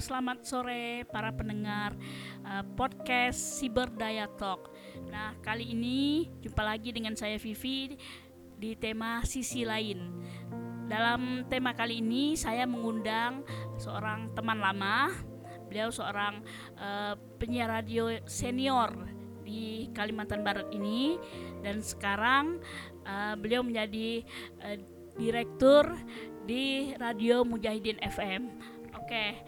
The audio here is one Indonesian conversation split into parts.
selamat sore para pendengar uh, podcast Cyberdaya Talk. Nah, kali ini jumpa lagi dengan saya Vivi di tema sisi lain. Dalam tema kali ini saya mengundang seorang teman lama. Beliau seorang uh, penyiar radio senior di Kalimantan Barat ini dan sekarang uh, beliau menjadi uh, direktur di Radio Mujahidin FM. Oke,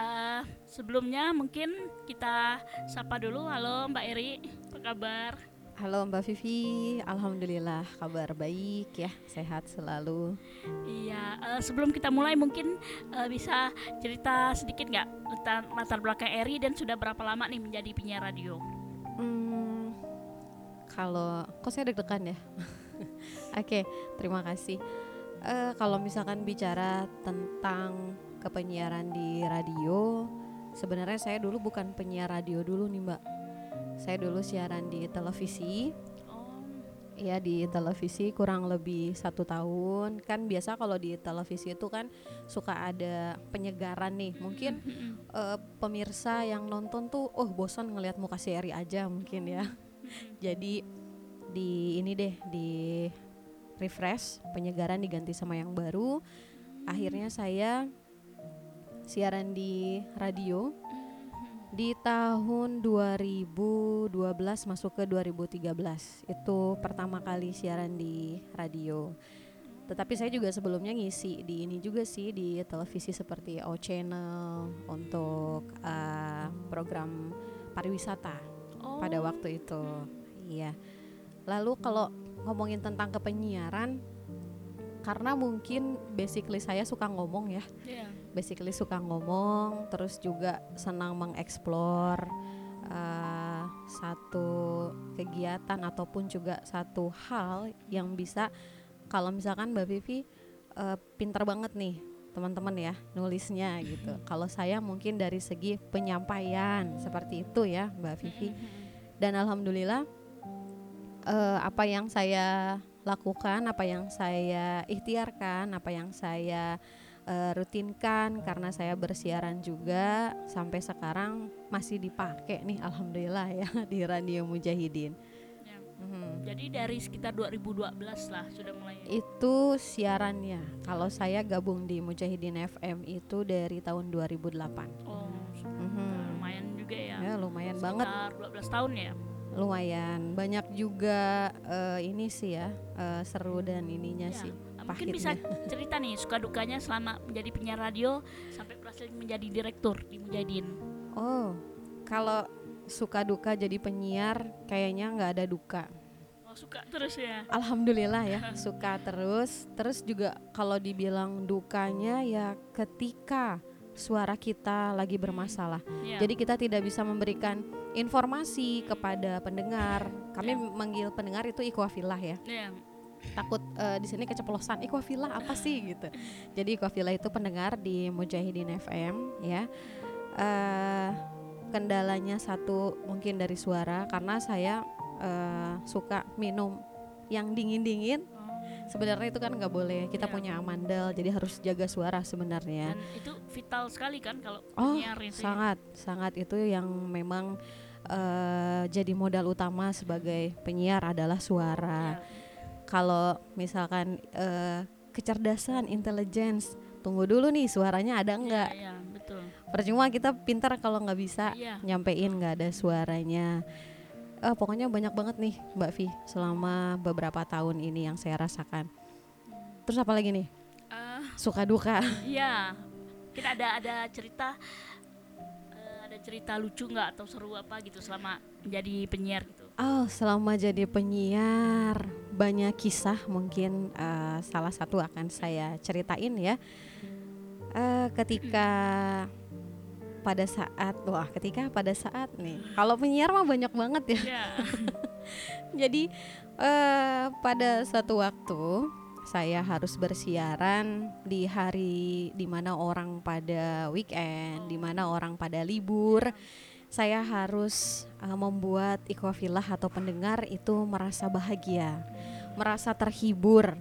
uh, sebelumnya mungkin kita sapa dulu. Halo Mbak Eri, apa kabar? Halo Mbak Vivi, Alhamdulillah kabar baik ya, sehat selalu. Iya, uh, sebelum kita mulai mungkin uh, bisa cerita sedikit nggak tentang latar belakang Eri dan sudah berapa lama nih menjadi penyiar radio? Hmm, kalau kok saya deg-degan ya? Oke, okay, terima kasih. Uh, kalau misalkan bicara tentang kepenyiaran di radio, sebenarnya saya dulu bukan penyiar radio dulu nih Mbak. Saya dulu siaran di televisi. Ya di televisi kurang lebih satu tahun. Kan biasa kalau di televisi itu kan suka ada penyegaran nih. Mungkin uh, pemirsa yang nonton tuh oh bosan ngelihat muka si Eri aja mungkin ya. Jadi di ini deh di refresh penyegaran diganti sama yang baru. Akhirnya saya siaran di radio. Di tahun 2012 masuk ke 2013 itu pertama kali siaran di radio. Tetapi saya juga sebelumnya ngisi di ini juga sih di televisi seperti O Channel untuk uh, program pariwisata oh. pada waktu itu. Iya. Lalu kalau ngomongin tentang kepenyiaran karena mungkin basically saya suka ngomong ya. Yeah. Basically suka ngomong terus juga senang mengeksplor uh, satu kegiatan ataupun juga satu hal yang bisa kalau misalkan Mbak Vivi uh, pinter banget nih teman-teman ya nulisnya gitu. Kalau saya mungkin dari segi penyampaian seperti itu ya Mbak Vivi. Dan alhamdulillah uh, apa yang saya lakukan, apa yang saya ikhtiarkan, apa yang saya uh, rutinkan karena saya bersiaran juga sampai sekarang masih dipakai nih alhamdulillah ya di Radio Mujahidin. Ya. Hmm. Jadi dari sekitar 2012 lah sudah mulai. Itu siarannya. Kalau saya gabung di Mujahidin FM itu dari tahun 2008. Oh, hmm. lumayan juga ya. Ya lumayan sekitar banget. 12 tahun ya lumayan banyak juga uh, ini sih ya uh, seru dan ininya ya. sih mungkin bisa cerita nih suka dukanya selama menjadi penyiar radio sampai berhasil menjadi direktur di Mujahidin oh kalau suka duka jadi penyiar kayaknya nggak ada duka oh, suka terus ya alhamdulillah ya suka terus terus juga kalau dibilang dukanya ya ketika suara kita lagi bermasalah. Yeah. Jadi kita tidak bisa memberikan informasi kepada pendengar. Kami yeah. manggil pendengar itu ikhwafilah ya. Yeah. Takut uh, di sini keceplosan ikhwafilah apa sih gitu. Jadi ikhwafilah itu pendengar di Mujahidin FM ya. Uh, kendalanya satu mungkin dari suara karena saya uh, suka minum yang dingin-dingin sebenarnya itu kan nggak boleh kita yeah. punya amandel jadi harus jaga suara sebenarnya dan itu vital sekali kan kalau oh itu sangat ya. sangat itu yang memang uh, jadi modal utama sebagai penyiar adalah suara yeah. Kalau misalkan uh, kecerdasan intelligence tunggu dulu nih suaranya ada nggak yeah, yeah, betul percuma kita pintar kalau nggak bisa yeah. nyampein nggak ada suaranya uh, pokoknya banyak banget nih Mbak Vi selama beberapa tahun ini yang saya rasakan. Terus apa lagi nih? Uh, Suka duka. Iya, kita ada ada cerita uh, ada cerita lucu nggak atau seru apa gitu selama menjadi penyiar gitu? Oh, selama jadi penyiar banyak kisah mungkin uh, salah satu akan saya ceritain ya. Uh, ketika pada saat wah ketika pada saat nih kalau penyiar mah banyak banget ya yeah. jadi uh, pada satu waktu saya harus bersiaran di hari di mana orang pada weekend, di mana orang pada libur. Saya harus uh, membuat ikwafilah atau pendengar itu merasa bahagia, merasa terhibur.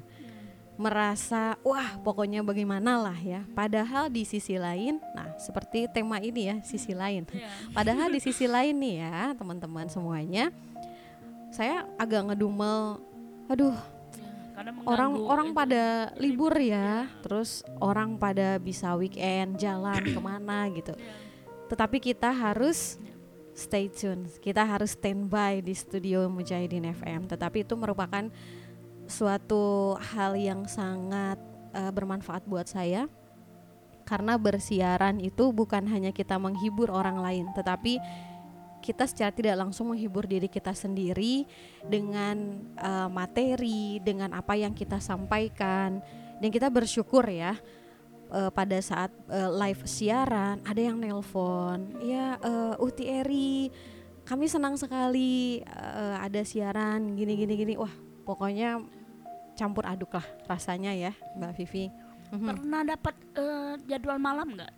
merasa wah pokoknya bagaimana lah ya. Padahal di sisi lain, nah seperti tema ini ya sisi lain. Ya. Padahal di sisi lain nih ya teman-teman semuanya, saya agak ngedumel. Aduh Karena mengganggu orang-orang itu. pada libur ya, terus orang pada bisa weekend jalan ke mana gitu. Ya. Tetapi kita harus stay tune, kita harus standby di studio Mujahidin FM. Tetapi itu merupakan suatu hal yang sangat eh, bermanfaat buat saya. Karena bersiaran itu bukan hanya kita menghibur orang lain, tetapi kita secara tidak langsung menghibur diri kita sendiri dengan eh, materi, dengan apa yang kita sampaikan, dan kita bersyukur ya eh, pada saat eh, live siaran ada yang nelpon, ya eh, Uti Eri, kami senang sekali eh, ada siaran gini gini gini, wah pokoknya campur aduk lah rasanya ya Mbak Vivi. Mhm. Pernah dapat eh, jadwal malam nggak?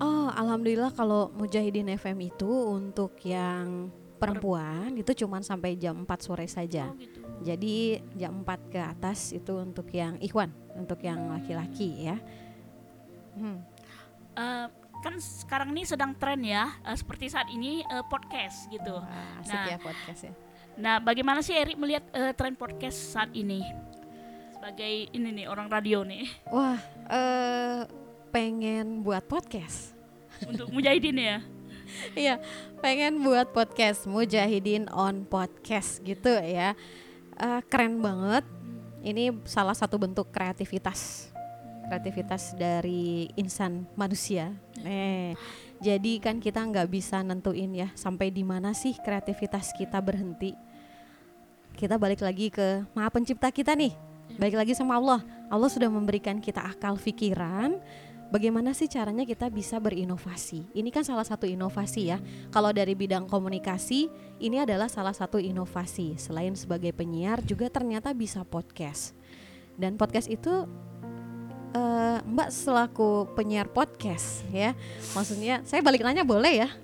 Oh, alhamdulillah kalau Mujahidin FM itu untuk yang perempuan itu cuma sampai jam 4 sore saja. Oh gitu. Jadi jam 4 ke atas itu untuk yang ikhwan, untuk yang laki-laki ya. Hmm. Eh, kan sekarang ini sedang tren ya, eh, seperti saat ini eh, podcast gitu. Wah, asik Nah. ya podcast ya. Nah, bagaimana sih Erik melihat eh, tren podcast saat ini? Sebagai ini nih orang radio nih Wah, eh pengen buat podcast. untuk Mujahidin ya. Iya, pengen buat podcast Mujahidin on podcast gitu ya. Eh, keren banget. Ini salah satu bentuk kreativitas. Kreativitas dari insan manusia. Eh, jadi kan kita nggak bisa nentuin ya sampai di mana sih kreativitas kita berhenti. Kita balik lagi ke Maha Pencipta kita nih. Balik lagi sama Allah. Allah sudah memberikan kita akal pikiran. Bagaimana sih caranya kita bisa berinovasi? Ini kan salah satu inovasi ya. Kalau dari bidang komunikasi, ini adalah salah satu inovasi. Selain sebagai penyiar, juga ternyata bisa podcast. Dan podcast itu eh, Mbak selaku penyiar podcast ya. Maksudnya saya balik nanya boleh ya?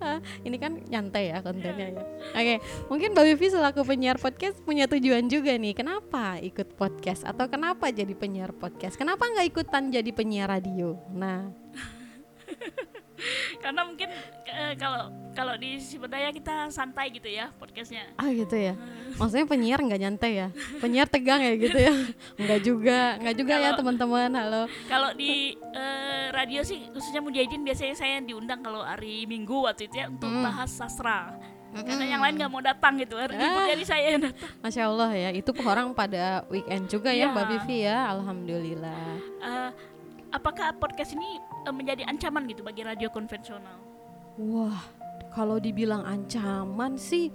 Ah, ini kan nyantai ya kontennya ya. Oke, mungkin Mbak Vivi selaku penyiar podcast punya tujuan juga nih. Kenapa ikut podcast atau kenapa jadi penyiar podcast? Kenapa nggak ikutan jadi penyiar radio? Nah, Karena mungkin eh, kalau kalau di Siberdaya kita santai gitu ya podcastnya. ah gitu ya. Maksudnya penyiar nggak nyantai ya? Penyiar tegang ya gitu ya? Enggak juga, enggak juga ya Kalau- teman-teman. Halo. Kalau di eh, radio sih khususnya Mujahidin biasanya saya diundang kalau hari Minggu waktu itu ya untuk Hmm. bahas sastra. Karena yang lain nggak mau datang gitu. Hari Ah. jadi saya yang datang. Masya Allah ya, itu orang pada weekend juga ya Iya. Mbak Vivi ya. Alhamdulillah. Eh, apakah podcast ini eh, menjadi ancaman gitu bagi radio konvensional? Wah, kalau dibilang ancaman sih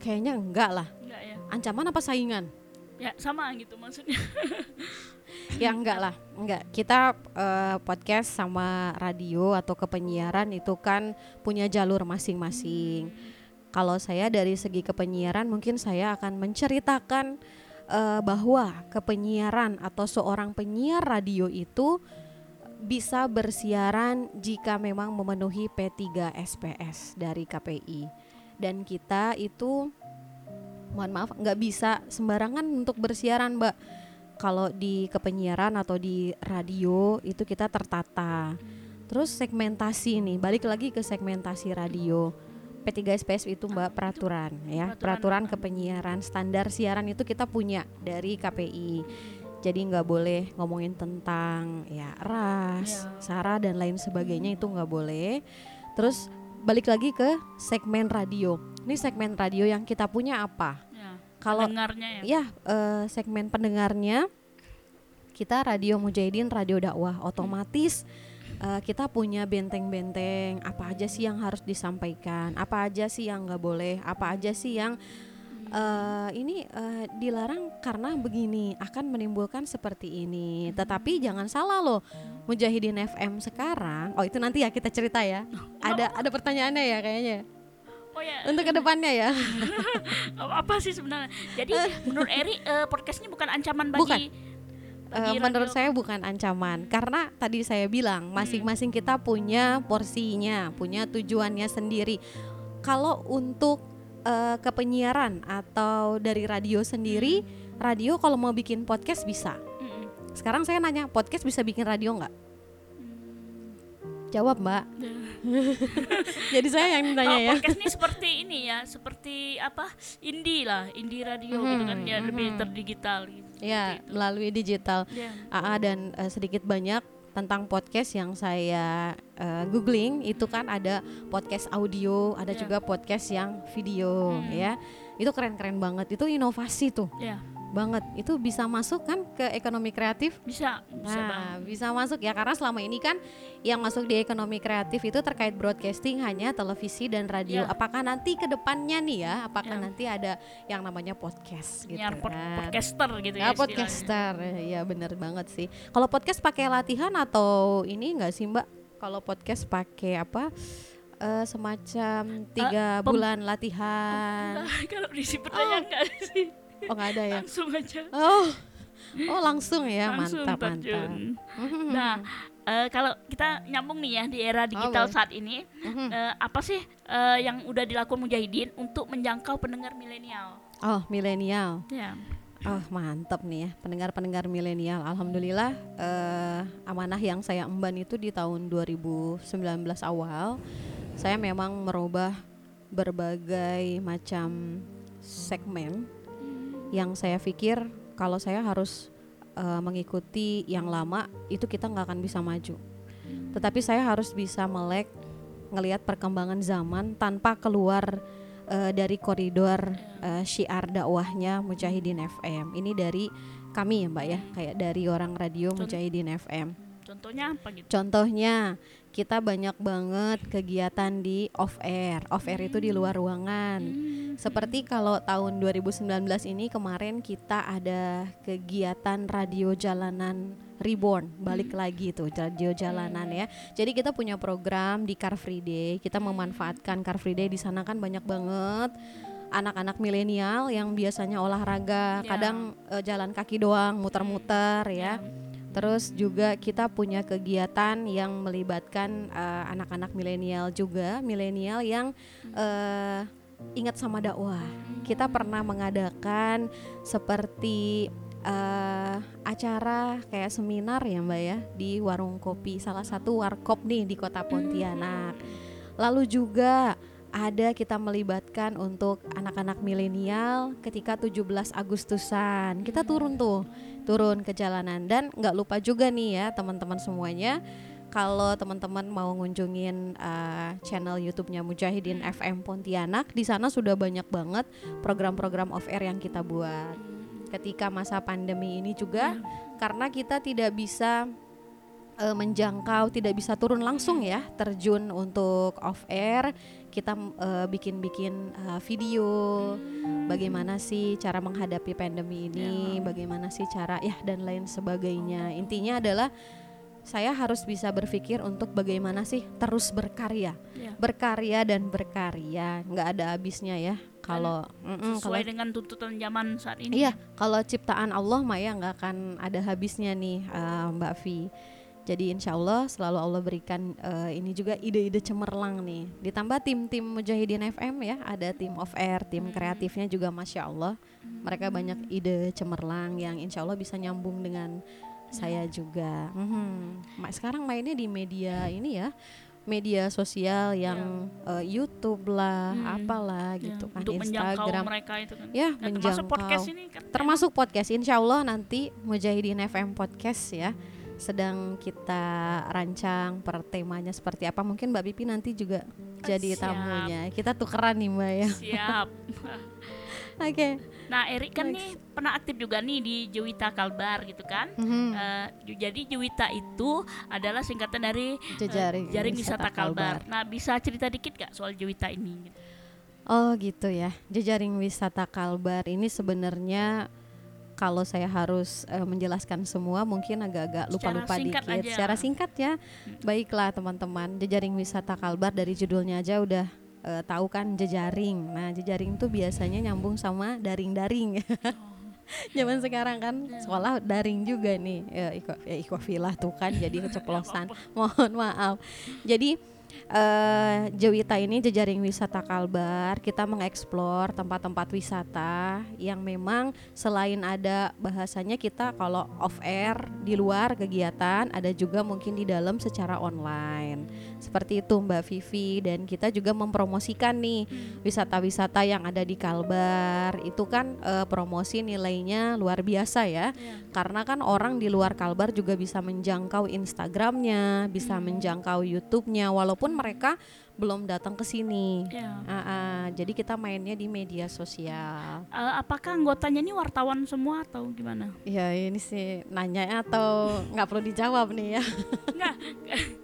kayaknya enggak lah. Enggak ya? Ancaman apa saingan? Ya sama gitu maksudnya. ya enggak lah, enggak. Kita eh, podcast sama radio atau kepenyiaran itu kan punya jalur masing-masing. Kalau saya dari segi kepenyiaran mungkin saya akan menceritakan eh, bahwa kepenyiaran atau seorang penyiar radio itu bisa bersiaran jika memang memenuhi P3 SPS dari KPI. Dan kita itu mohon maaf nggak bisa sembarangan untuk bersiaran, Mbak kalau di kepenyiaran atau di radio itu kita tertata. Terus segmentasi nih, balik lagi ke segmentasi radio. P3 SPS itu Mbak peraturan ya, peraturan peraturan kepenyiaran standar siaran itu kita punya dari KPI. Jadi nggak boleh ngomongin tentang ya ras, Ya. sara dan lain sebagainya itu nggak boleh. Terus balik lagi ke segmen radio. Ini segmen radio yang kita punya apa? ya. Kalau Dengarnya ya. ya eh, segmen pendengarnya kita radio mujahidin radio dakwah otomatis eh, kita punya benteng-benteng apa aja sih yang harus disampaikan apa aja sih yang nggak boleh apa aja sih yang eh, ini eh, dilarang karena begini akan menimbulkan seperti ini tetapi jangan salah loh mujahidin FM sekarang oh itu nanti ya kita cerita ya ada ada pertanyaannya ya kayaknya Oh ya. untuk ke depannya ya apa sih sebenarnya? Jadi menurut Eri eh, podcast ini bukan ancaman Bukan. bagi Eh, bagi menurut saya bukan ancaman karena tadi saya bilang masing-masing kita punya porsinya, punya tujuannya sendiri. Kalau untuk eh, kepenyiaran atau dari radio sendiri, radio kalau mau bikin podcast bisa. Mm-mm. Sekarang saya nanya, podcast bisa bikin radio nggak? Jawab mbak. Jadi saya yang Kalau ditanya ya. podcast ini seperti ini ya, seperti apa? Indie lah, indie radio gitu kan ya lebih mhm. terdigital gitu. Ya melalui digital. Ya. AA dan eh, sedikit banyak tentang podcast yang saya eh, googling itu kan ada podcast audio, ada Ya. juga podcast yang video Hmm. ya. Itu keren-keren banget. Itu inovasi tuh. Ya, Banget. Itu bisa masuk kan ke ekonomi kreatif? bisa, bisa banget. Nah, bisa masuk ya karena selama ini kan yang masuk di ekonomi kreatif itu terkait broadcasting hanya televisi dan radio. Ya. Apakah nanti ke depannya nih ya, apakah Ya. nanti ada yang namanya podcast gitu Nyiar pod- kan. podcaster gitu ya. Ya podcaster, ya bener banget sih. Kalau podcast pakai latihan atau ini enggak sih Mbak? Kalau podcast pakai apa? Eh, semacam tiga pem- bulan latihan. Nah, kalau di Siberdaya enggak sih, Oh nggak ada ya? langsung aja. Oh, oh langsung ya, langsung mantap mantap. terjun. Mhm. Nah, eh, kalau kita nyambung nih ya di era digital boleh. saat ini, eh, apa sih eh, yang udah dilakukan Mujahidin untuk menjangkau pendengar milenial? Oh milenial. Ya, Oh mantap nih ya pendengar-pendengar milenial. Alhamdulillah eh, amanah yang saya emban itu di tahun 2019 awal saya memang merubah berbagai macam segmen yang saya pikir kalau saya harus eh, mengikuti yang lama itu kita nggak akan bisa maju. Tetapi saya harus bisa melek ngelihat perkembangan zaman tanpa keluar eh, dari koridor eh, syiar dakwahnya Mujahidin FM. Ini dari kami ya Mbak ya, kayak dari orang radio Mujahidin FM. contohnya apa gitu? Contohnya kita banyak banget kegiatan di off air. Off air itu di luar ruangan. Hmm, Seperti kalau tahun 2019 ini kemarin kita ada kegiatan radio jalanan reborn, balik lagi tuh radio jalanan ya. Jadi kita punya program di Car Free Day. Kita memanfaatkan Car Free Day di sana kan banyak banget anak-anak milenial yang biasanya olahraga, kadang eh, jalan kaki doang, muter-muter ya. Terus juga kita punya kegiatan yang melibatkan eh, anak-anak milenial juga, milenial yang eh, ingat sama dakwah. Kita pernah mengadakan seperti eh, acara kayak seminar ya Mbak ya di warung kopi salah satu warkop nih di Kota Pontianak. Lalu juga ada kita melibatkan untuk anak-anak milenial ketika 17 Agustusan. Kita turun tuh, turun ke jalanan dan nggak lupa juga nih ya teman-teman semuanya kalau teman-teman mau ngunjungin uh, channel YouTube-nya Mujahidin FM Pontianak, di sana sudah banyak banget program-program off air yang kita buat. Ketika masa pandemi ini juga karena kita tidak bisa eh, menjangkau, tidak bisa turun langsung ya, terjun untuk off air, kita eh, bikin-bikin eh, video bagaimana sih cara menghadapi pandemi ini, Ya. bagaimana sih cara ya dan lain sebagainya. Intinya adalah saya harus bisa berpikir untuk bagaimana sih terus berkarya, Ya. berkarya dan berkarya, nggak ada habisnya ya. Kalau mm-mm, kalau sesuai dengan tuntutan zaman saat ini. Iya, kalau ciptaan Allah mah ya nggak akan ada habisnya nih eh, Mbak Vi. Jadi insya Allah selalu Allah berikan eh, ini juga ide-ide cemerlang nih. Ditambah tim-tim Mujahidin FM ya, ada tim of air, tim kreatifnya juga masya Allah. Mereka banyak ide cemerlang yang insya Allah bisa nyambung dengan saya juga. Ma- Sekarang mainnya di media ini ya, media sosial yang eh, YouTube lah, Hmm. apalah Ya, gitu kan, untuk Instagram. mereka itu kan. Ya, Nah, termasuk podcast ini kan termasuk podcast insya Allah nanti Mujahidin FM podcast ya sedang kita rancang per temanya seperti apa mungkin Mbak Pipi nanti juga jadi siap. tamunya kita tukeran nih Mbak ya siap. oke Nah, Erik kan nih pernah aktif juga nih di Jewita Kalbar gitu kan. Mhm. Eh, ju- jadi Jewita itu adalah singkatan dari eh, Jejaring Jaring Wisata Wisata Kalbar. Nah, bisa cerita dikit gak soal Jewita ini? gitu? oh gitu ya jejaring wisata Kalbar ini sebenarnya kalau saya harus eh, menjelaskan semua mungkin agak-agak lupa-lupa dikit. aja. secara singkat ya. Baiklah teman-teman. Jejaring wisata Kalbar dari judulnya aja udah eh, tahu kan jejaring. Nah jejaring tuh biasanya nyambung sama daring-daring. Zaman sekarang kan sekolah daring juga nih. Ya, iko, ya, ikwafilah tuh kan jadi keceplosan. mohon maaf. Jadi eh Jewita ini jejaring wisata Kalbar. Kita mengeksplor tempat-tempat wisata yang memang selain ada bahasanya kita kalau off air di luar kegiatan, ada juga mungkin di dalam secara online. Seperti itu Mbak Vivi dan kita juga mempromosikan nih wisata-wisata yang ada di Kalbar. Itu kan eh, promosi nilainya luar biasa ya. Ya. Karena kan orang di luar Kalbar juga bisa menjangkau Instagramnya, bisa Hmm. menjangkau YouTube-nya, walaupun mereka belum datang ke sini. Ya. Ah, ah, jadi kita mainnya di media sosial. Eh, apakah anggotanya ini wartawan semua atau gimana? Ya ini sih nanya atau nggak perlu dijawab nih ya? Enggak.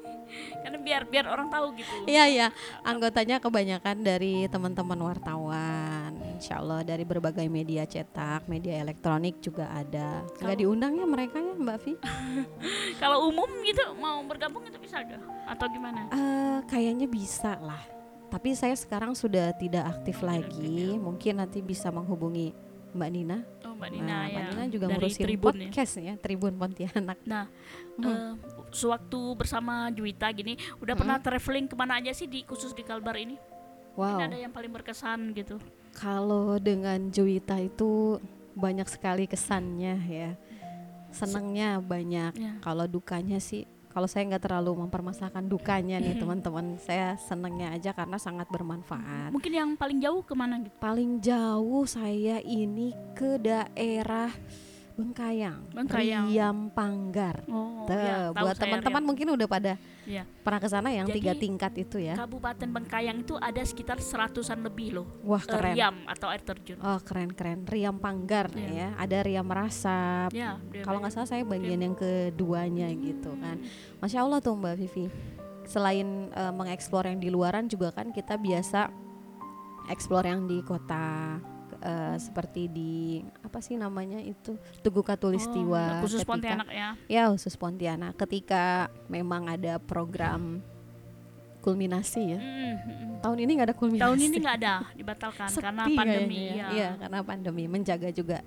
Karena biar biar orang tahu gitu. Iya iya, anggotanya kebanyakan dari teman-teman wartawan. Insya Allah dari berbagai media cetak, media elektronik juga ada. Nggak Kalau- diundang ya mereka ya Mbak Vi? Kalau umum gitu mau bergabung itu bisa gak? Atau gimana? Eh, kayaknya bisa lah. Tapi saya sekarang sudah tidak aktif tidak lagi. aktif Mungkin nanti bisa menghubungi Mbak Nina. Oh Mbak Nina Nah, ya. Mbak Nina juga dari ngurusin Tribun ya. podcast ya. Tribun Pontianak. Nah, Hmm. eh, sewaktu bersama Juwita gini, udah Hmm. pernah traveling ke mana aja sih di khusus di Kalbar ini? Wow. Mungkin ada yang paling berkesan gitu. Kalau dengan Juwita itu banyak sekali kesannya ya. Senangnya banyak. Ya. Kalau dukanya sih, kalau saya nggak terlalu mempermasalahkan dukanya nih teman-teman. Saya senangnya aja karena sangat bermanfaat. Mungkin yang paling jauh ke mana gitu? Paling jauh saya ini ke daerah Bengkayang, Bengkayang. Riam Panggar. Oh, Tuh, ya, buat teman-teman mungkin udah pada Iya. pernah ke sana yang Jadi, tiga tingkat itu ya. Kabupaten Bengkayang itu ada sekitar seratusan lebih loh. Wah eh, keren. Riam atau air terjun. Oh keren keren. Riam Panggar Iya. ya. Ada Riam Rasap. Ya, Kalau nggak salah saya bagian yang keduanya gitu kan. Masya Allah tuh Mbak Vivi. Selain eh, mengeksplor yang di luaran juga kan kita biasa eksplor yang di kota eh, seperti di apa sih namanya itu Tugu Oh, Katulistiwa. khusus ketika- Pontianak ya. Ya khusus Pontianak. Ketika memang ada program kulminasi ya. Mm, mm, mm. Tahun ini nggak ada kulminasi. Tahun ini nggak ada, dibatalkan Sepi karena pandemi. ya. ya. Iya karena pandemi menjaga juga.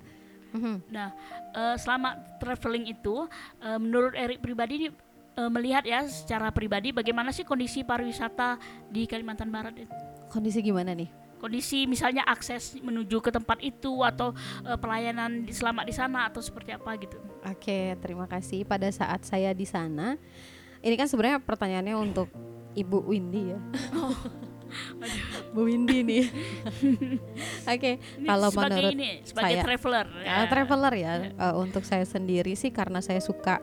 Mhm. Eh, selama traveling itu, eh, menurut Erik pribadi ini melihat ya secara pribadi bagaimana sih kondisi pariwisata di Kalimantan Barat? Kondisi gimana nih? Kondisi misalnya akses menuju ke tempat itu atau eh, pelayanan di, selama di sana atau seperti apa gitu. Oke, terima kasih. Pada saat saya di sana, ini kan sebenarnya pertanyaannya untuk Ibu Windy ya. Bu Windy nih. Oke, Ini kalau sebagai menurut ini sebagai saya- traveler. uh, traveler ya, uh, untuk saya sendiri sih karena saya suka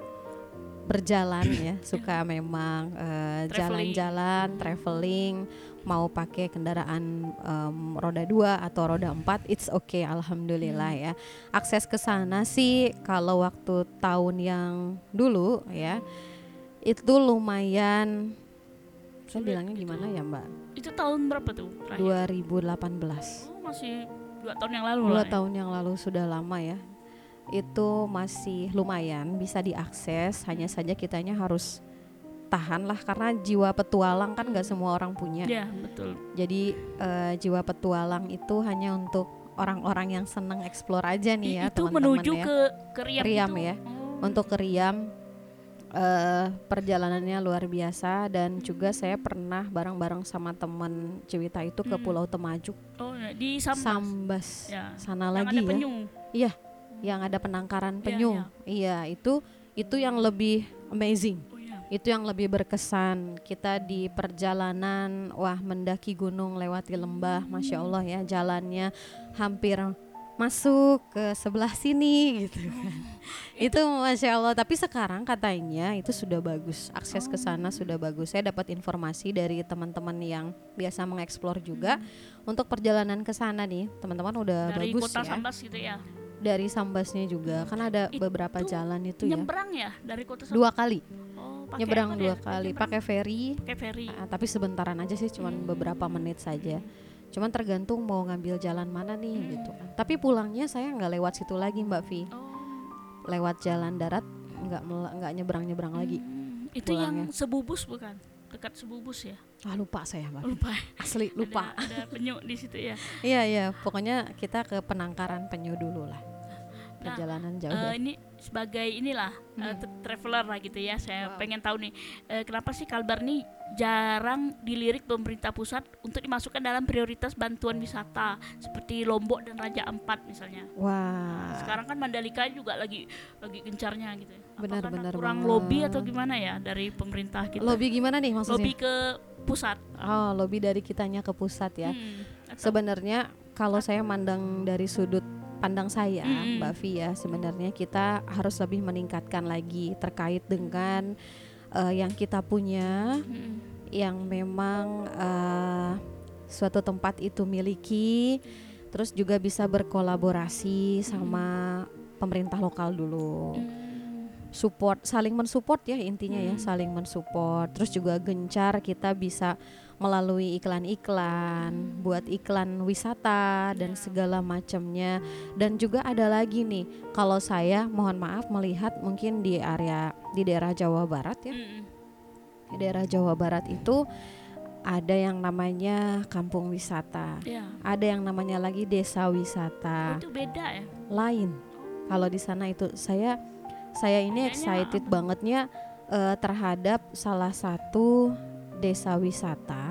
berjalan ya, suka memang uh, Traveling. jalan-jalan, traveling, mau pakai kendaraan um, roda dua atau roda empat, it's okay, alhamdulillah ya. Akses ke sana sih kalau waktu tahun yang dulu ya, itu lumayan. Saya bilangnya gitu. gimana ya Mbak? Itu tahun berapa tuh? terakhir? 2018. Oh, masih dua tahun yang lalu Dua lah. ya. tahun yang lalu sudah lama ya. Itu masih lumayan bisa diakses, hanya saja kitanya harus tahan lah karena jiwa petualang kan nggak semua orang punya. Ya, betul. Jadi eh, jiwa petualang itu hanya untuk orang-orang yang seneng explore aja nih ya I- itu teman-teman menuju ya. ke ke Riam, Riam itu. ya. Oh. Untuk ke Riam eh, perjalanannya luar biasa dan juga saya pernah bareng-bareng sama teman Cewita itu ke Hmm. Pulau Temajuk, Oh, ya, di Sambas. Sambas, Ya. sana Yang lagi ada ya. penyu. yang ada penangkaran Iya, penyu. Iya, itu itu yang lebih amazing. Oh, ya. Itu yang lebih berkesan. Kita di perjalanan wah mendaki gunung lewati lembah, Masya Allah ya jalannya hampir masuk ke sebelah sini gitu kan. itu Masya Allah. Tapi sekarang katanya itu sudah bagus. Akses ke sana sudah bagus. Saya dapat informasi dari teman-teman yang biasa mengeksplor juga untuk perjalanan ke sana nih. Teman-teman udah Dari bagus kota ya. Sambas gitu ya. dari Sambasnya juga. Kan ada Itu beberapa jalan itu ya. Nyebrang ya dari kota Sambas. dua kali. Oh, pakai nyebrang dua dia? kali pakai ferry pakai ferry. ah, tapi sebentaran aja sih cuman beberapa menit saja cuman tergantung mau ngambil jalan mana nih Hmm. gitu kan tapi pulangnya saya nggak lewat situ lagi mbak Vi Oh. lewat jalan darat nggak nggak nyebrang nyebrang lagi Hmm, Itu yang pulangnya. sebubus bukan? Dekat sebubus ya? ah lupa saya mbak. Lupa. asli lupa Ada, ada penyu di situ ya. iya iya pokoknya kita ke penangkaran penyu dulu lah Nah, perjalanan jauh ya. ini sebagai inilah eh, Hmm. tra- traveler lah gitu ya. Saya Wow. pengen tahu nih eh, kenapa sih Kalbar nih jarang dilirik pemerintah pusat untuk dimasukkan dalam prioritas bantuan wisata seperti Lombok dan Raja Ampat misalnya. Wah. Sekarang kan Mandalika juga lagi lagi gencarnya gitu. ya. Apa Benar, benar kurang banget. lobby atau gimana ya dari pemerintah kita? Lobby gimana nih maksudnya? Lobby ke pusat. Oh, lobby dari kitanya ke pusat ya. Hmm, Sebenarnya kalau saya mandang dari sudut pandang saya, Mm-mm. Mbak Vi ya, sebenarnya kita harus lebih meningkatkan lagi terkait dengan eh, yang kita punya, Hmm, yang memang eh, suatu tempat itu miliki, terus juga bisa berkolaborasi sama pemerintah lokal dulu. Support, saling mensupport ya intinya ya, Hmm. saling mensupport. Terus juga gencar kita bisa melalui iklan-iklan, buat iklan wisata dan segala macamnya. Dan juga ada lagi nih, kalau saya mohon maaf melihat mungkin di area di daerah Jawa Barat ya, di daerah Jawa Barat itu ada yang namanya kampung wisata, ya. ada yang namanya lagi desa Oh, wisata itu beda ya. lain. Kalau di sana itu saya saya ini Kayaknya excited bangetnya eh, terhadap salah satu desa wisata.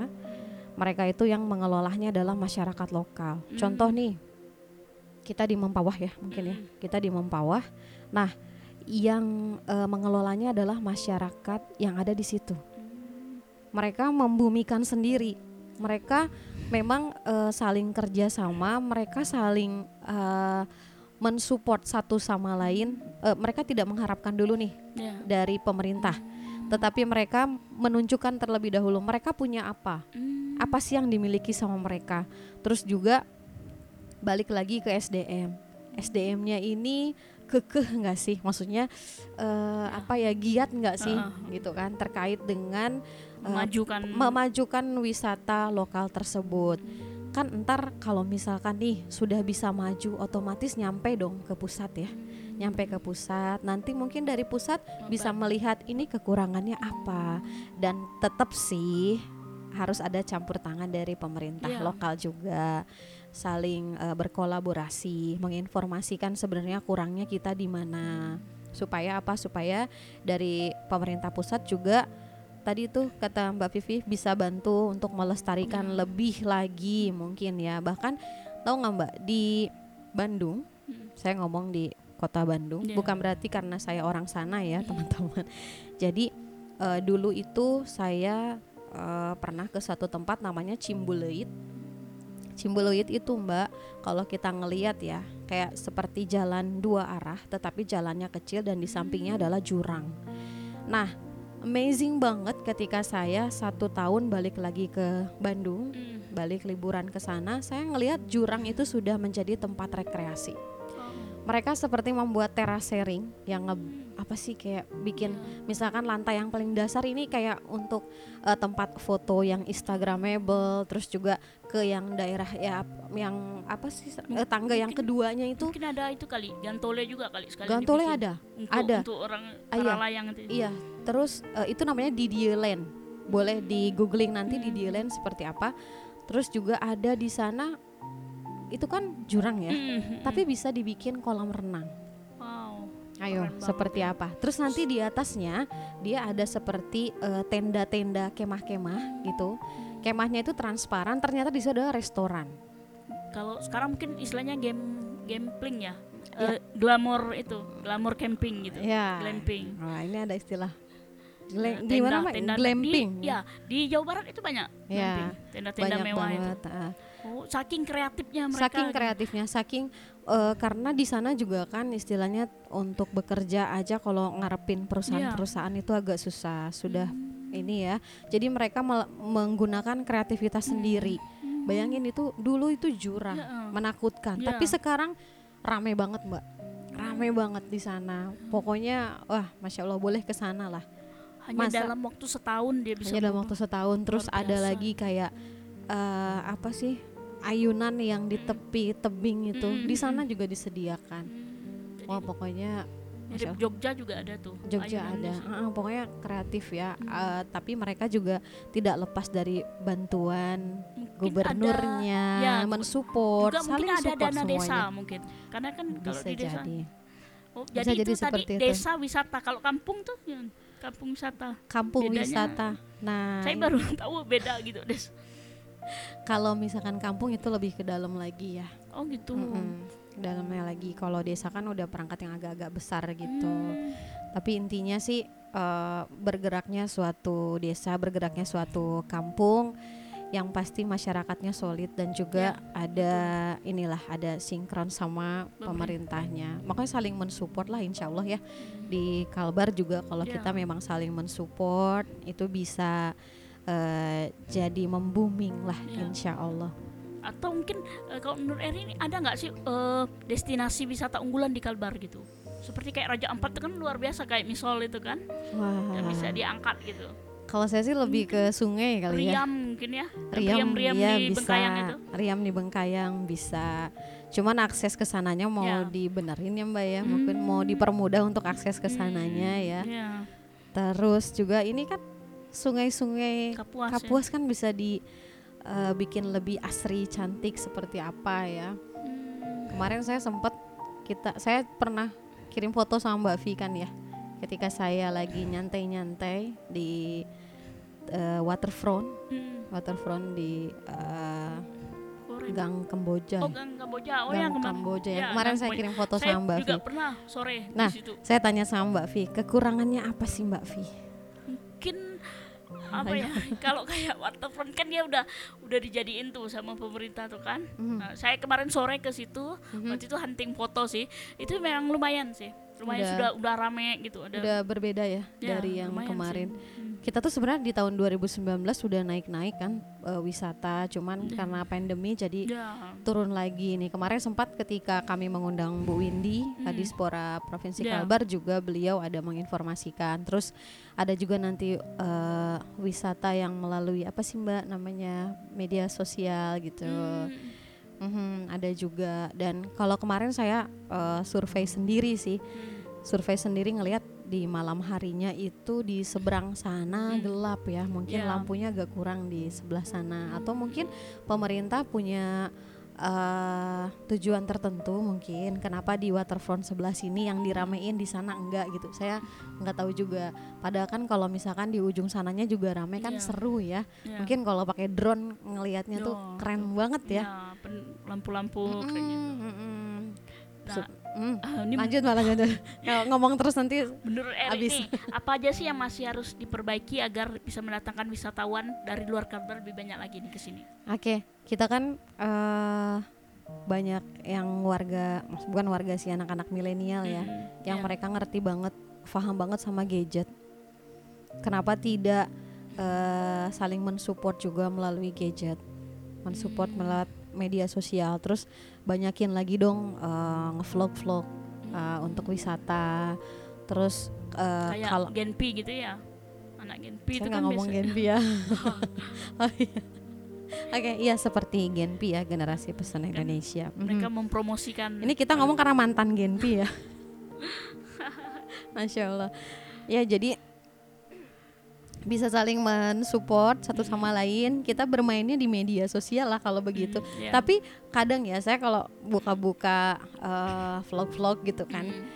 Mereka itu yang mengelolanya adalah masyarakat lokal. Hmm. Contoh nih, kita di Mempawah ya mungkin ya. Hmm. Kita di Mempawah. Nah, yang eh, mengelolanya adalah masyarakat yang ada di situ. Hmm. Mereka membumikan sendiri. Mereka memang eh, saling kerjasama. Mereka saling eh, mensupport satu sama lain. Eh, mereka tidak mengharapkan dulu nih Ya. dari pemerintah, tetapi mereka menunjukkan terlebih dahulu mereka punya apa, Hmm. apa sih yang dimiliki sama mereka. Terus juga balik lagi ke SDM. SDM-nya ini kekeh nggak sih? Maksudnya eh, apa ya giat nggak sih? Heeh. Gitu kan terkait dengan eh, memajukan memajukan wisata lokal tersebut. Kan entar kalau misalkan nih sudah bisa maju otomatis nyampe dong ke pusat ya. Nyampe ke pusat, nanti mungkin dari pusat bisa melihat ini kekurangannya apa dan tetap sih harus ada campur tangan dari pemerintah Iya. lokal juga saling eh, berkolaborasi menginformasikan sebenarnya kurangnya kita di mana supaya apa supaya dari pemerintah pusat juga tadi tuh kata Mbak Vivi bisa bantu untuk melestarikan Iya. lebih lagi mungkin ya bahkan tahu nggak Mbak di Bandung Hmm. saya ngomong di kota Bandung Iya. bukan berarti karena saya orang sana ya teman-teman jadi eh, dulu itu saya eh, pernah ke satu tempat namanya Cimbuluit Cimbuluit itu Mbak kalau kita ngeliat ya kayak seperti jalan dua arah tetapi jalannya kecil dan di sampingnya adalah jurang nah amazing banget ketika saya satu tahun balik lagi ke Bandung Hmm. balik liburan ke sana saya ngelihat jurang itu sudah menjadi tempat rekreasi. Mereka seperti membuat terasering yang nge- apa sih kayak bikin misalkan lantai yang paling dasar ini kayak untuk eh, tempat foto yang instagramable terus juga ke yang daerah ya yang apa sih eh, tangga yang Mungkin- keduanya itu Mungkin ada itu kali, gantole juga kali sekali. gantole ada Untuk, ada. Untuk orang Ah, iya. layang itu. iya terus eh, itu namanya Didier Land boleh di googling nanti Didier Land seperti apa terus juga ada di sana itu kan jurang ya Hmm, hmm, tapi bisa dibikin kolam renang Wow. Ayo, seperti ya. apa? Terus nanti di atasnya dia ada seperti eh, tenda-tenda kemah-kemah gitu. Kemahnya itu transparan, ternyata di situ ada restoran. Kalau sekarang mungkin istilahnya game gambling ya. Ya. Eh, glamour itu, glamour camping gitu. Ya. Glamping. Wah, ini ada istilah. Gla- Nah, gimana tenda- tenda- Glamping. Di, ya, di Jawa Barat itu banyak. Ya, glamping. Tenda-tenda mewah itu. banget. ah. Oh, saking kreatifnya mereka. Saking kreatifnya, saking eh, karena di sana juga kan istilahnya untuk bekerja aja kalau ngarepin perusahaan-perusahaan itu agak susah. Sudah Hmm. ini ya. Jadi mereka menggunakan kreativitas sendiri. Bayangin itu dulu itu jurang, Ya, eh. menakutkan. Ya. Tapi sekarang rame banget, Mbak. Rame banget di sana. Pokoknya wah, masya Allah boleh ke sana lah. Hanya Masa- dalam waktu setahun dia bisa Hanya dalam waktu setahun. Terus ada lagi kayak eh, apa sih ayunan yang di tepi tebing itu Mm, di mm, sana juga disediakan. Hmm, jadi Wah pokoknya mirip. Jogja juga ada tuh. Jogja ada. Ah, pokoknya kreatif ya. Hmm. Eh, tapi mereka juga tidak lepas dari bantuan Mungkin gubernurnya, ya, mensupport, juga mungkin saling ada support dana semuanya. desa mungkin. Karena kan kalau Bisa di desa jadi. Oh, Bisa jadi, jadi itu tadi seperti itu. desa wisata. Kalau kampung tuh ya, kampung wisata. kampung Bedanya- wisata. Nah, Saya baru tahu beda gitu, Des. kalau misalkan kampung itu lebih ke dalam lagi ya. Oh, gitu. Mm-mm, ke dalamnya lagi. Kalau desa kan udah perangkat yang agak-agak besar gitu. Hmm. Tapi intinya sih eh, bergeraknya suatu desa, bergeraknya suatu kampung yang pasti masyarakatnya solid dan juga Ya, ada inilah ada sinkron sama Pemerintah. pemerintahnya. Makanya saling mensupport lah insya Allah ya di Kalbar juga kalau Ya. kita memang saling mensupport itu bisa eh, jadi membooming lah Ya. insya Allah. Atau mungkin eh, kalau menurut Eri ini ada nggak sih eh, destinasi wisata unggulan di Kalbar gitu? Seperti kayak Raja Ampat itu kan luar biasa kayak misol itu kan, Wah. yang bisa diangkat gitu. Kalau saya sih lebih ke sungai kali ya. Riam mungkin ya. Riam, Riam ya di bisa. Bengkayang itu. Riam di Bengkayang bisa. Cuman akses ke sananya mau Ya. dibenerin ya Mbak ya. Mungkin mau Hmm. dipermudah untuk akses ke sananya ya. Ya, Terus juga ini kan sungai-sungai Kapuas. ya. Kapuas kan bisa di eh, bikin lebih asri, cantik seperti apa ya. Hmm. Kemarin saya sempat kita saya pernah kirim foto sama Mbak Vi kan ya. Ketika saya lagi nyantai-nyantai di eh, waterfront, Hmm. waterfront di Korek. Gang Kamboja. Oh, Gang Kamboja. Oh, Gang yang kemarin. Kamboja ya. Ya, Kemarin Gang saya kirim foto Saya sama Mbak juga Vi. pernah sore Nah. di situ. Saya tanya sama Mbak Vi, kekurangannya apa sih Mbak Vi? Mungkin apa ya? Kalau kayak waterfront kan dia udah udah dijadiin tuh sama pemerintah tuh kan. Mhm. Nah, saya kemarin sore ke situ, Mhm. waktu itu hunting foto sih. Itu memang lumayan sih. Lumayan Udah- sudah udah rame gitu. Ada Udah berbeda ya, Ya, dari yang kemarin. sih. Hmm. Kita tuh sebenarnya di tahun 2019 sudah naik-naik kan eh, wisata, cuman Ya. karena pandemi jadi Ya. turun lagi nih. Kemarin sempat ketika kami mengundang Bu Windy, Hmm. Dispora Provinsi Ya. Kalbar juga beliau ada menginformasikan. Terus ada juga nanti eh, wisata yang melalui apa sih Mbak namanya media sosial gitu. Hmm. Mhm, ada juga dan kalau kemarin saya eh, survei sendiri sih, Hmm. survei sendiri ngelihat di malam harinya itu di seberang sana Hmm. gelap ya, mungkin Ya. lampunya agak kurang di sebelah sana atau mungkin pemerintah punya eh, tujuan tertentu mungkin kenapa di waterfront sebelah sini yang diramein di sana enggak gitu saya nggak tahu juga padahal kan kalau misalkan di ujung sananya juga rame kan Iya. seru ya Ya. mungkin kalau pakai drone ngelihatnya tuh keren banget ya Ya, lampu-lampu mm. Nah, Sup- mm. ini lanjut malah lanjut ngomong terus nanti menurut Eri Abis. nih, apa aja sih yang masih harus diperbaiki agar bisa mendatangkan wisatawan dari luar Kalbar lebih banyak lagi nih ke sini? Oke, kita kan eh, banyak yang warga, bukan warga sih anak-anak milenial ya, Hmm, yang ya. mereka ngerti banget, paham banget sama gadget. Kenapa tidak eh, saling mensupport juga melalui gadget, mensupport Hmm. melalui media sosial, terus banyakin lagi dong eh, ngevlog-vlog eh, untuk wisata, terus eh, kayak kalau Genpi gitu ya anak Genpi saya itu kan ngomong biasa- Genpi ya. Oh, iya. Oke, iya seperti Genpi ya generasi pesan Indonesia. Mhm. mereka mempromosikan Ini kita ngomong karena mantan Genpi ya. Masya Allah. Ya jadi bisa saling mensupport satu sama lain. Kita bermainnya di media sosial lah kalau begitu. Hmm, ya. Tapi kadang ya saya kalau buka-buka eh, vlog-vlog gitu kan, Hmm,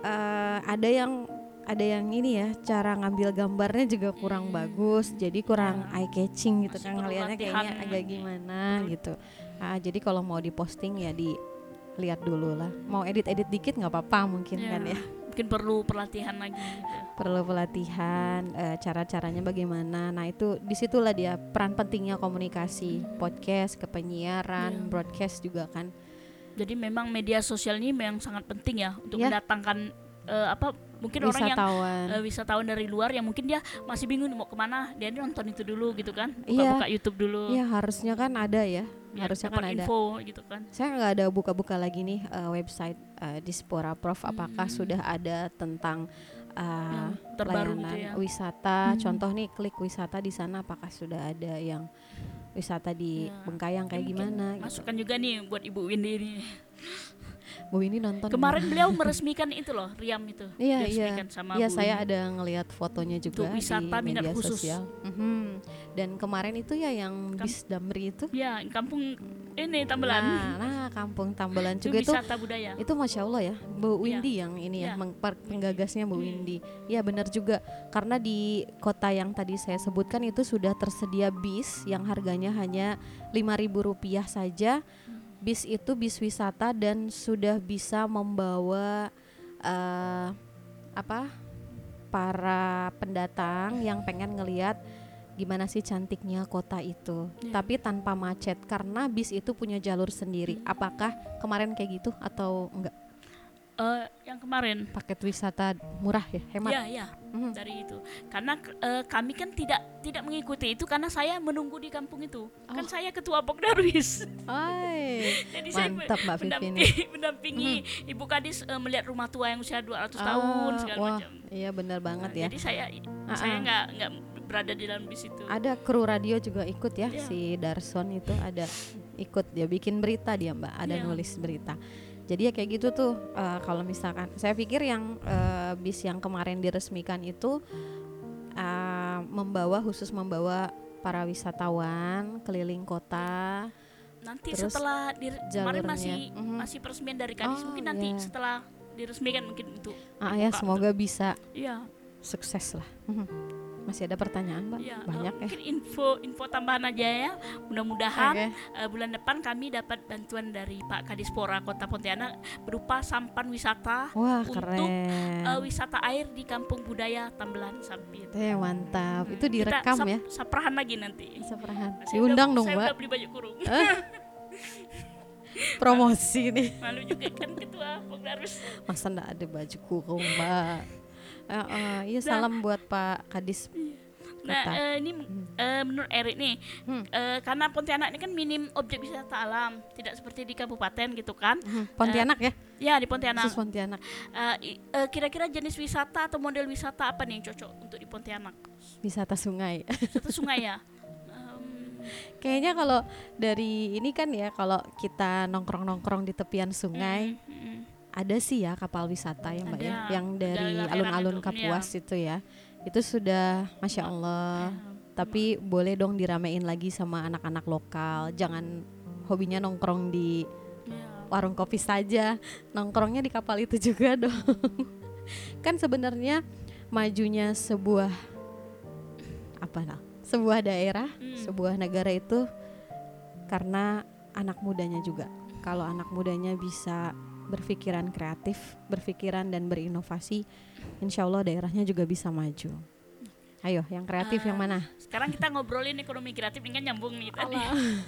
eh, ada yang ada yang ini ya cara ngambil gambarnya juga kurang Hmm. bagus jadi kurang Ya. eye catching gitu Masih kan ngelihatnya kayaknya agak gimana gitu ah, jadi kalau mau diposting ya dilihat dulu lah mau edit-edit dikit nggak apa-apa mungkin ya. kan ya mungkin perlu pelatihan lagi gitu. perlu pelatihan eh, cara-caranya bagaimana. Nah itu di situlah dia peran pentingnya komunikasi. Podcast kepenyiaran Ya. broadcast juga kan. Jadi memang media sosial ini memang sangat penting ya untuk Ya. mendatangkan eh, apa mungkin orang yang wisatawan. eh, wisatawan dari luar yang mungkin dia masih bingung mau ke mana dia nonton itu dulu gitu kan. Buka-buka YouTube dulu. Ya harusnya kan ada ya harusnya dapat kan ada info gitu kan saya nggak ada buka-buka lagi nih eh, website eh, Dispora Prof apakah Hmm. sudah ada tentang yang terbaru gitu layanan ya wisata Hmm. contoh nih klik wisata di sana apakah sudah ada yang wisata di Ya. Bengkayang kayak Mungkin gimana gitu. masukkan juga nih buat Ibu Windy ini Bu Windy nonton Kemarin beliau meresmikan itu loh, Riam itu. Iya, iya. sama Iya, Bu saya Windy. ada ngelihat fotonya juga Untuk wisata di minat media khusus. sosial. Mhm. Dan kemarin itu ya yang Kam- bis Damri itu. Ya, kampung ini Tambelan. Nah, nah, kampung Tambelan juga itu wisata budaya. itu masya Allah ya Bu Iya. Windy yang ini ya Iya. meng- per- penggagasnya Bu Hmm. Windy ya benar juga karena di kota yang tadi saya sebutkan itu sudah tersedia bis yang harganya hanya Rp5.000 rupiah saja Hmm. Bis itu bis wisata dan sudah bisa membawa eh, apa para pendatang yang pengen ngelihat gimana sih cantiknya kota itu. Iya. tapi tanpa macet karena bis itu punya jalur sendiri. Apakah kemarin kayak gitu atau enggak Eh, yang kemarin. paket wisata murah ya hemat Ya, ya, Mhm. dari itu. Karena eh, kami kan tidak tidak mengikuti itu karena saya menunggu di kampung itu. Kan Oh. saya ketua Pokdarwis. Jadi saya mantap mbak Vivi mendampingi, mendampingi Ibu Kadis eh, melihat rumah tua yang usia 200 Ah, tahun segala wah, macam. iya benar banget Nah, ya Jadi saya Ah, saya nggak nggak berada di dalam bis itu. ada kru radio juga ikut ya Iya. si Darson itu ada ikut dia bikin berita dia mbak ada Iya. nulis berita jadi ya kayak gitu tuh eh, kalau misalkan saya pikir yang eh, bis yang kemarin diresmikan itu eh, membawa khusus membawa para wisatawan keliling kota Nanti Terus setelah di, kemarin masih Mhm. masih peresmian dari Kadis Oh, mungkin nanti iya. setelah diresmikan mungkin untuk ah ya semoga bisa iya sukses lah Mhm. Masih ada pertanyaan mbak iya eh, banyak ya mungkin info info tambahan aja ya mudah-mudahan Oke. eh, bulan depan kami dapat bantuan dari Pak Kadispora Kota Pontianak berupa sampan wisata wah untuk, keren eh, wisata air di Kampung Budaya Tambelan Sampit. Eh mantap, itu Kita direkam sap- ya? Saprahan lagi nanti. Saya Diundang udah, dong saya mbak, udah beli baju kurung. promosi nih. Malu juga kan ketua. Masa ndak ada baju kurung mbak? Eh, eh, iya salam buat Pak Kadis. Nah, Kota. eh, ini eh, menurut Erik nih, Hmm. eh, karena Pontianak ini kan minim objek wisata alam, tidak seperti di kabupaten gitu kan? Hmm, Pontianak ya, Ya di Pontianak. khusus Pontianak. Eh, i- eh, kira-kira jenis wisata atau model wisata apa nih yang cocok untuk di Pontianak? Wisata sungai. Wisata sungai ya. Kayaknya kalau dari ini kan ya, kalau kita nongkrong-nongkrong di tepian sungai, mm, mm. Ada sih ya kapal wisata ya mbak ya, yang dari alun-alun Kapuas itu ya. Itu sudah, masya Allah. Ya. Tapi boleh dong diramein lagi sama anak-anak lokal. Jangan hobinya nongkrong di Ya. warung kopi saja nongkrongnya di kapal itu juga dong kan sebenarnya majunya sebuah apa nah sebuah daerah Hmm. sebuah negara itu karena anak mudanya juga kalau anak mudanya bisa berpikiran kreatif berpikiran dan berinovasi insya Allah daerahnya juga bisa maju ayo yang kreatif yang Ah, mana Sekarang kita ngobrolin ekonomi kreatif ini kan nyambung nih tadi.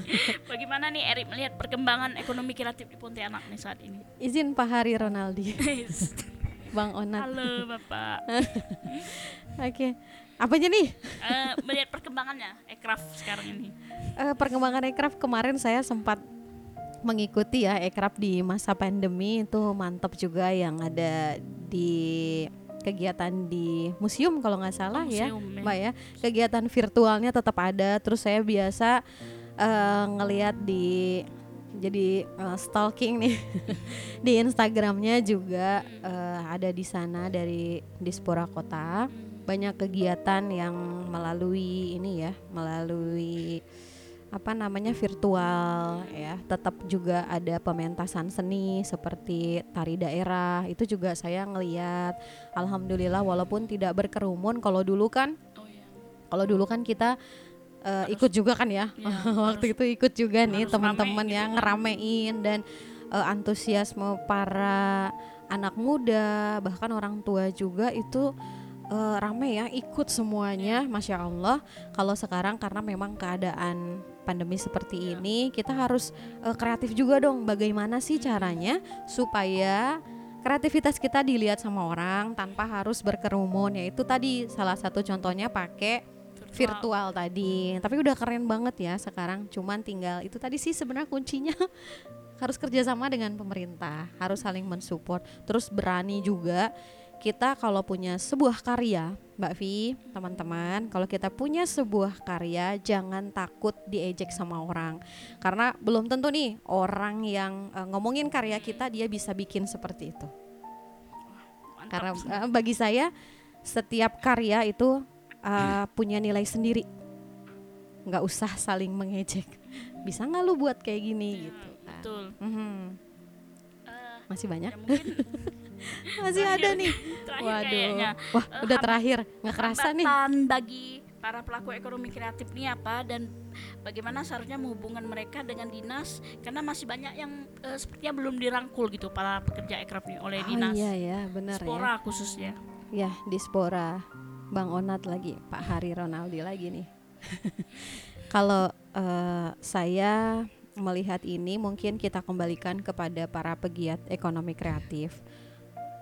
Bagaimana nih Erik melihat perkembangan ekonomi kreatif di Pontianak nih saat ini? izin Pak Hari Ronaldi Bang Onat Halo Bapak. oke apanya nih Eh, melihat perkembangannya Ekraf sekarang ini. Eh, perkembangan Ekraf kemarin saya sempat mengikuti ya Ekraf di masa pandemi. Itu mantap juga yang ada di kegiatan di museum kalau nggak salah ya Museum, ya. mbak ya. Kegiatan virtualnya tetap ada. Terus saya biasa eh, ngelihat di jadi eh, stalking nih di Instagramnya juga eh, ada di sana dari Dispora Kota. Banyak kegiatan yang melalui ini ya melalui apa namanya virtual ya. Tetap juga ada pementasan seni seperti tari daerah. Itu juga saya ngeliat. Alhamdulillah walaupun tidak berkerumun kalau dulu kan Oh iya. kalau dulu kan kita uh, ikut juga kan ya. Ya, waktu itu ikut juga nih harus teman-teman rame ya gitu kan. ngeramein dan uh, antusiasme para anak muda bahkan orang tua juga itu uh, rame ya ikut semuanya. Masya Allah kalau sekarang karena memang keadaan pandemi seperti Ya. ini kita harus uh, kreatif juga dong. Bagaimana sih caranya supaya kreativitas kita dilihat sama orang tanpa harus berkerumun? Yaitu tadi salah satu contohnya pakai virtual tadi. Tapi udah keren banget ya sekarang. Cuman tinggal itu tadi sih sebenarnya kuncinya. Harus kerjasama dengan pemerintah harus saling mensupport. Terus berani juga kita kalau punya sebuah karya Mbak Vi, teman-teman, kalau kita punya sebuah karya, jangan takut diejek sama orang, karena belum tentu nih orang yang uh, ngomongin karya kita dia bisa bikin seperti itu. Mantap. Karena uh, bagi saya setiap karya itu uh, punya nilai sendiri, nggak usah saling mengejek. Bisa nggak lu buat kayak gini Ya, gitu? Nah, betul mhm. Eh, Masih banyak? ya mungkin Masih ada terakhir- nih. terakhir Waduh. kayaknya Wah, Eh, udah terakhir. Nggak kerasa nih. bagi para pelaku ekonomi kreatif ini apa dan bagaimana seharusnya menghubungkan mereka dengan dinas karena masih banyak yang eh, sepertinya belum dirangkul gitu para pekerja ekraf ini oleh Oh dinas iya ya, benar ya. Spora khususnya Ya, di Spora. Bang Onat lagi, Pak Hari Ronaldi lagi nih. Kalau eh, saya melihat ini mungkin kita kembalikan kepada para pegiat ekonomi kreatif.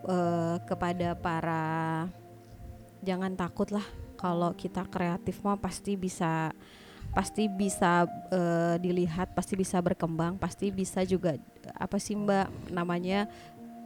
Eh, kepada para jangan takut lah kalau kita kreatif mah pasti bisa pasti bisa eh, dilihat, pasti bisa berkembang, pasti bisa juga apa sih Mbak namanya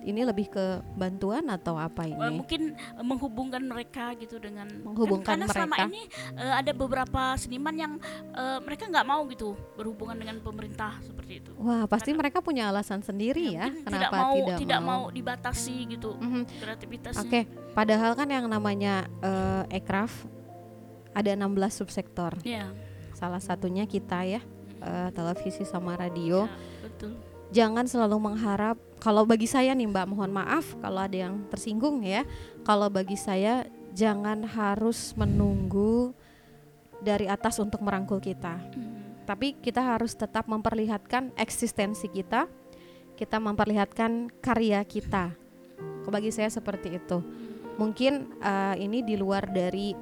ini lebih ke bantuan atau apa Eh, ini? mungkin eh, menghubungkan mereka gitu dengan Menghubungkan kan, karena selama mereka. ini eh, ada beberapa seniman yang eh, mereka nggak mau gitu berhubungan dengan pemerintah seperti itu Wah, pasti mereka punya alasan sendiri ya, mungkin kenapa tidak mau tidak, tidak mau dibatasi gitu Mhm. kreativitasnya Oke, padahal kan yang namanya eh, ekraf ada 16 subsektor. ya, Salah satunya kita ya, eh, televisi sama radio. ya, betul Jangan selalu mengharap kalau bagi saya nih Mbak, mohon maaf kalau ada yang tersinggung ya. Kalau bagi saya jangan harus menunggu dari atas untuk merangkul kita. Mhm. tapi kita harus tetap memperlihatkan eksistensi kita, kita memperlihatkan karya kita. Kalau Bagi saya seperti itu. Mungkin eh, ini di luar dari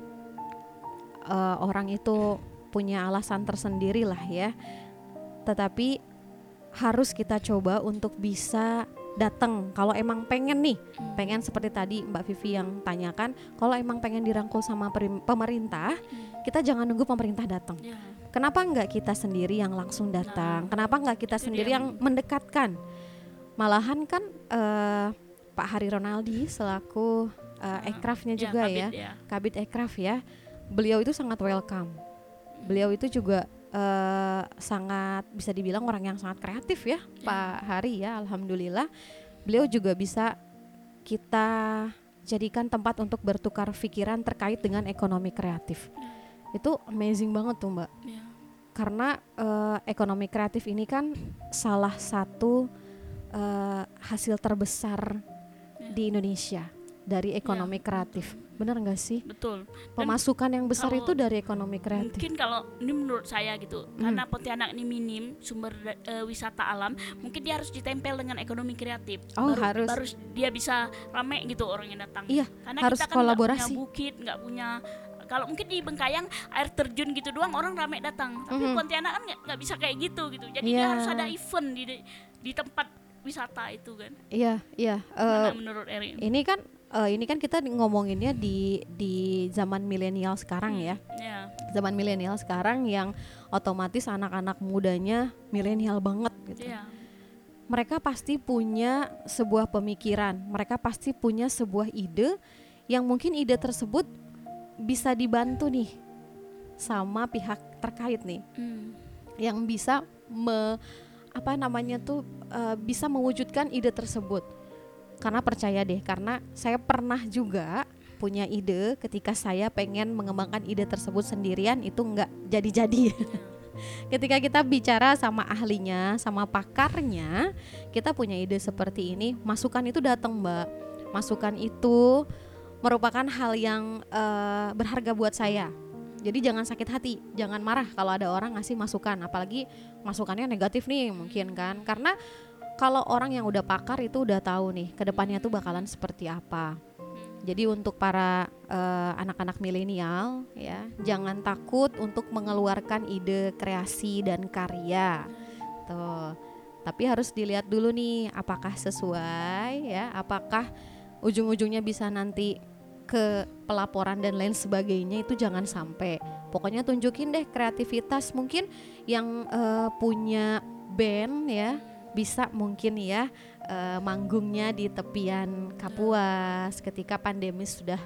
eh, orang itu punya alasan tersendiri lah ya. Tetapi harus kita coba untuk bisa datang kalau emang pengen nih pengen seperti tadi Mbak Vivi yang tanyakan kalau emang pengen dirangkul sama pemerintah kita jangan nunggu pemerintah datang ya. Kenapa nggak kita sendiri yang langsung datang? Kenapa nggak kita sendiri yang mendekatkan? Malahan kan eh, Pak Hari Ronaldi selaku eh, ekrafnya Ya, juga kabit ya, kabit ekraf ya, beliau itu sangat welcome. Beliau itu juga eh, sangat bisa dibilang orang yang sangat kreatif ya, Pak Hari ya, alhamdulillah. Beliau juga bisa kita jadikan tempat untuk bertukar pikiran terkait dengan ekonomi kreatif. Itu amazing banget tuh, Mbak ya. karena eh, ekonomi kreatif ini kan salah satu eh, hasil terbesar Ya. di Indonesia dari ekonomi kreatif. Bener nggak sih? betul Pemasukan yang besar itu dari ekonomi kreatif. mungkin kalau ini menurut saya gitu Hmm. karena Pontianak ini minim sumber eh, wisata alam mungkin dia harus ditempel dengan ekonomi kreatif Oh, baru, harus. baru dia bisa rame gitu orang yang datang Iya, karena harus kita kan kolaborasi. punya bukit nggak punya kalau mungkin di Bengkayang air terjun gitu doang orang rame datang tapi Mhm. Pontianak kan nggak- bisa kayak gitu gitu jadi Iya. dia harus ada event di di tempat wisata itu kan Iya, iya. Eh, Mana menurut Erin ini kan eh, ini kan kita ngomonginnya di di zaman milenial sekarang ya. ya Zaman milenial sekarang yang otomatis anak-anak mudanya milenial banget gitu. ya mereka pasti punya sebuah pemikiran, mereka pasti punya sebuah ide yang mungkin ide tersebut bisa dibantu nih sama pihak terkait nih Hmm. yang bisa me, apa namanya tuh eh, bisa mewujudkan ide tersebut. Karena percaya deh, karena saya pernah juga punya ide ketika saya pengen mengembangkan ide tersebut sendirian itu nggak jadi-jadi. ketika kita bicara sama ahlinya, sama pakarnya, kita punya ide seperti ini, masukan itu datang, Mbak. Masukan itu merupakan hal yang eh, berharga buat saya. Jadi jangan sakit hati, jangan marah kalau ada orang ngasih masukan, apalagi masukannya negatif nih mungkin kan. Karena kalau orang yang udah pakar itu udah tahu nih ke depannya tuh bakalan seperti apa. Jadi untuk para eh, anak-anak milenial ya, jangan takut untuk mengeluarkan ide kreasi dan karya. Tuh. Tapi harus dilihat dulu nih apakah sesuai ya, apakah ujung-ujungnya bisa nanti ke pelaporan dan lain sebagainya itu jangan sampai. Pokoknya tunjukin deh kreativitas mungkin yang eh, punya band ya bisa mungkin ya eh, manggungnya di tepian Kapuas ketika pandemi sudah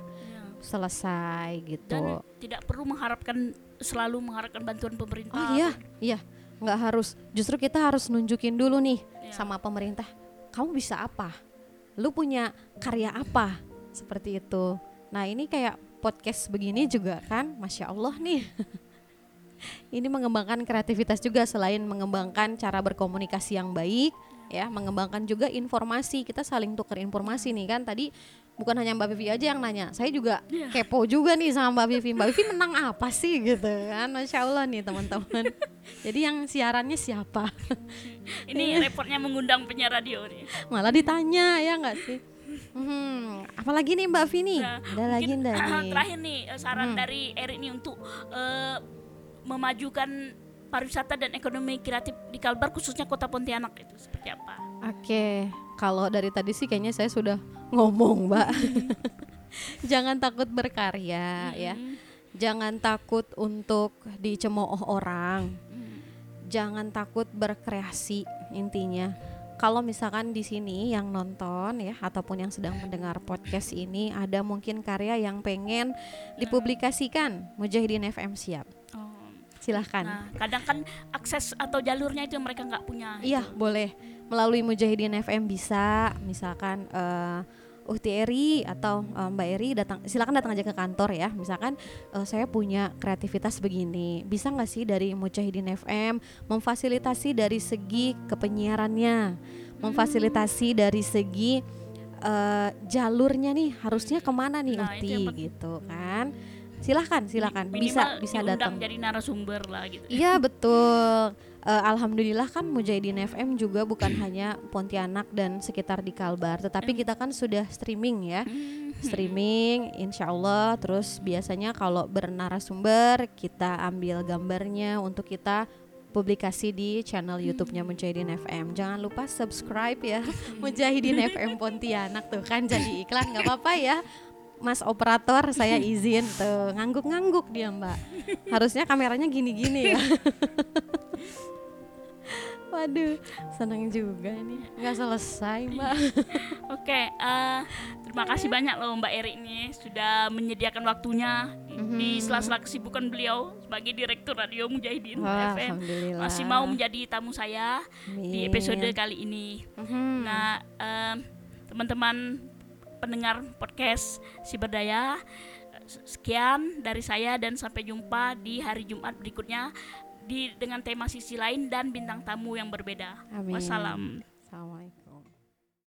selesai gitu. dan tidak perlu mengharapkan selalu mengharapkan bantuan pemerintah. Oh iya, iya, nggak harus. Justru kita harus nunjukin dulu nih Ya. sama pemerintah, kamu bisa apa? Lu punya karya apa? Seperti itu. Nah ini kayak podcast begini juga kan, masya Allah nih. ini mengembangkan kreativitas juga selain mengembangkan cara berkomunikasi yang baik, ya, mengembangkan juga informasi. Kita saling tukar informasi nih kan. Tadi bukan hanya Mbak Vivi aja yang nanya, saya juga Iya. kepo juga nih sama Mbak Vivi. Mbak Vivi menang apa sih gitu kan? Masya Allah nih teman-teman. Jadi yang siarannya siapa? Ini repotnya mengundang penyiar radio nih. Malah ditanya ya nggak sih? Hmm, apalagi nih Mbak Vini? Nah, Ada lagi nih? terakhir nih eh, saran Hmm. dari Erik nih untuk eh, memajukan pariwisata dan ekonomi kreatif di Kalbar khususnya kota Pontianak itu seperti apa? Oke, kalau dari tadi sih kayaknya saya sudah ngomong, Mbak. Jangan takut berkarya ya. Hmm, Jangan takut untuk dicemooh orang. hmm. Jangan takut berkreasi intinya. Kalau misalkan di sini yang nonton ya ataupun yang sedang mendengar podcast ini ada mungkin karya yang pengen dipublikasikan, Mujahidin FM siap. Silahkan. Nah, kadang kan akses atau jalurnya itu yang mereka nggak punya. Iya, boleh. Melalui Mujahidin FM bisa, misalkan eh Uhti Eri atau eh, Mbak Eri datang, silakan datang aja ke kantor ya. Misalkan eh, saya punya kreativitas begini, bisa nggak sih dari Mujahidin FM memfasilitasi dari segi kepenyiarannya, memfasilitasi dari segi eh, jalurnya nih harusnya ke mana nih Nah, Uhti itu gitu kan? Silahkan, silahkan, Minimal bisa bisa datang. jadi narasumber lah gitu. Iya betul. Eh, Alhamdulillah kan Mujahidin FM juga bukan hanya Pontianak dan sekitar di Kalbar, tetapi kita kan sudah streaming ya, Hmm. streaming, insya Allah. Terus biasanya kalau bernarasumber kita ambil gambarnya untuk kita publikasi di channel YouTube-nya Mujahidin FM. Jangan lupa subscribe ya Mujahidin FM Pontianak tuh kan jadi iklan nggak apa-apa ya. Mas operator saya izin tuh ngangguk-ngangguk dia Mbak. Harusnya kameranya gini-gini ya. Waduh, seneng juga nih. Nggak selesai Mbak. Oke, eh, terima kasih banyak loh Mbak Erik nih sudah menyediakan waktunya di, di sela-sela kesibukan beliau sebagai direktur Radio Mujahidin Wah, FM. Masih mau menjadi tamu saya di Amin. episode kali ini. Mhm. Nah, em, teman-teman pendengar podcast si berdaya, sekian dari saya dan sampai jumpa di hari Jumat berikutnya di dengan tema sisi lain dan bintang tamu yang berbeda. Amin. Wassalam. Assalamualaikum.